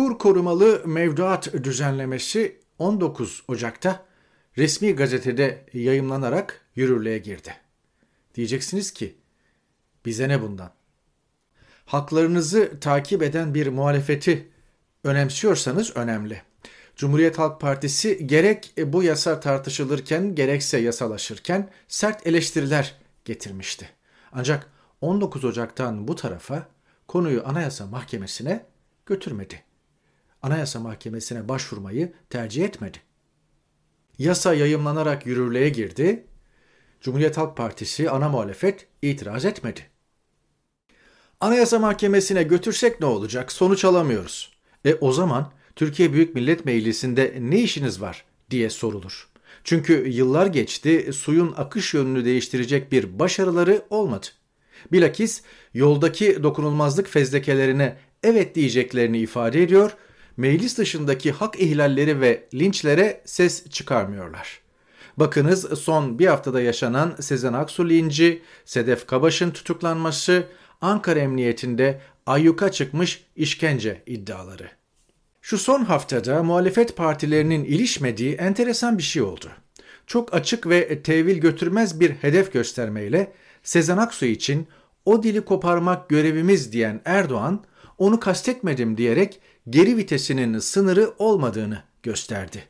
kur korumalı mevduat düzenlemesi 19 Ocak'ta resmi gazetede yayımlanarak yürürlüğe girdi. Diyeceksiniz ki bize ne bundan? Haklarınızı takip eden bir muhalefeti önemsiyorsanız önemli. Cumhuriyet Halk Partisi gerek bu yasa tartışılırken gerekse yasalaşırken sert eleştiriler getirmişti. Ancak 19 Ocak'tan bu tarafa konuyu Anayasa Mahkemesi'ne götürmedi. Anayasa Mahkemesi'ne başvurmayı tercih etmedi. Yasa yayımlanarak yürürlüğe girdi. Cumhuriyet Halk Partisi ana muhalefet itiraz etmedi. Anayasa Mahkemesi'ne götürsek ne olacak? Sonuç alamıyoruz. E o zaman Türkiye Büyük Millet Meclisi'nde ne işiniz var diye sorulur. Çünkü yıllar geçti, suyun akış yönünü değiştirecek bir başarıları olmadı. Bilakis yoldaki dokunulmazlık fezlekelerine evet diyeceklerini ifade ediyor, meclis dışındaki hak ihlalleri ve linçlere ses çıkarmıyorlar. Bakınız son bir haftada yaşanan Sezen Aksu linci, Sedef Kabaş'ın tutuklanması, Ankara Emniyetinde ayyuka çıkmış işkence iddiaları. Şu son haftada muhalefet partilerinin ilişmediği enteresan bir şey oldu. Çok açık ve tevil götürmez bir hedef göstermeyle Sezen Aksu için o dili koparmak görevimiz diyen Erdoğan, onu kastetmedim diyerek geri vitesinin sınırı olmadığını gösterdi.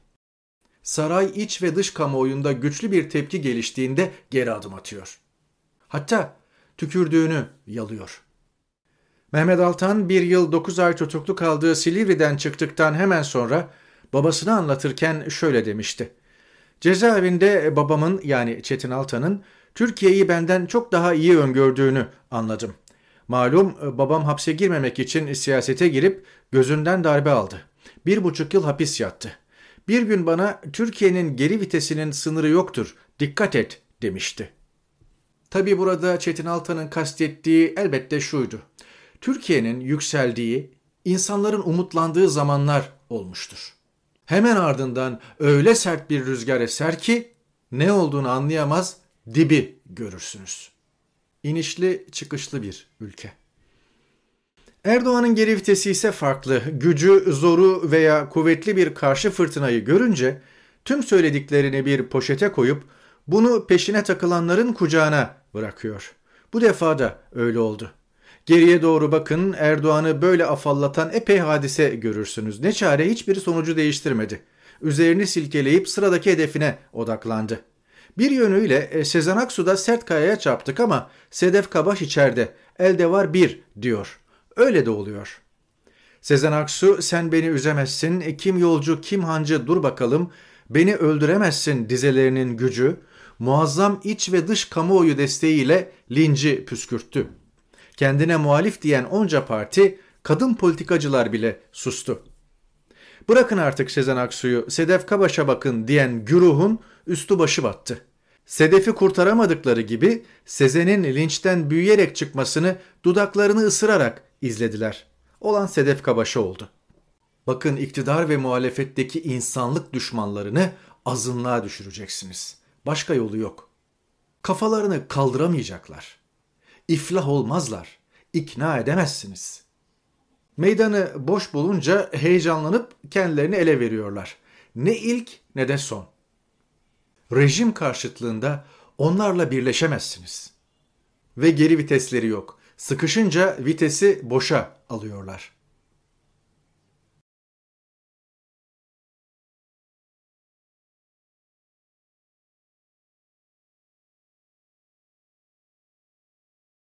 Saray iç ve dış kamuoyunda güçlü bir tepki geliştiğinde geri adım atıyor. Hatta tükürdüğünü yalıyor. Mehmet Altan bir yıl 9 ay tutuklu kaldığı Silivri'den çıktıktan hemen sonra babasını anlatırken şöyle demişti. Cezaevinde babamın yani Çetin Altan'ın Türkiye'yi benden çok daha iyi öngördüğünü anladım. Malum babam hapse girmemek için siyasete girip gözünden darbe aldı. Bir buçuk yıl hapis yattı. Bir gün bana Türkiye'nin geri vitesinin sınırı yoktur, dikkat et demişti. Tabi burada Çetin Altan'ın kastettiği elbette şuydu. Türkiye'nin yükseldiği, insanların umutlandığı zamanlar olmuştur. Hemen ardından öyle sert bir rüzgar eser ki ne olduğunu anlayamaz dibi görürsünüz. İnişli çıkışlı bir ülke. Erdoğan'ın geri vitesi ise farklı. Gücü, zoru veya kuvvetli bir karşı fırtınayı görünce tüm söylediklerini bir poşete koyup bunu peşine takılanların kucağına bırakıyor. Bu defa da öyle oldu. Geriye doğru bakın Erdoğan'ı böyle afallatan epey hadise görürsünüz. Ne çare hiçbir sonucu değiştirmedi. Üzerini silkeleyip sıradaki hedefine odaklandı. Bir yönüyle e, Sezen Aksu da sert kayaya çarptık ama Sedef Kabaş içeride. Elde var bir diyor. Öyle de oluyor. Sezen Aksu sen beni üzemezsin, kim yolcu kim hancı dur bakalım, beni öldüremezsin dizelerinin gücü, muazzam iç ve dış kamuoyu desteğiyle linci püskürttü. Kendine muhalif diyen onca parti, kadın politikacılar bile sustu. Bırakın artık Sezen Aksu'yu, Sedef Kabaş'a bakın diyen güruhun üstü başı battı. Sedef'i kurtaramadıkları gibi Sezen'in linçten büyüyerek çıkmasını dudaklarını ısırarak izlediler. Olan Sedef Kabaş'a oldu. Bakın iktidar ve muhalefetteki insanlık düşmanlarını azınlığa düşüreceksiniz. Başka yolu yok. Kafalarını kaldıramayacaklar. İflah olmazlar. İkna edemezsiniz. Meydanı boş bulunca heyecanlanıp kendilerini ele veriyorlar. Ne ilk ne de son. Rejim karşıtlığında onlarla birleşemezsiniz. Ve geri vitesleri yok. Sıkışınca vitesi boşa alıyorlar.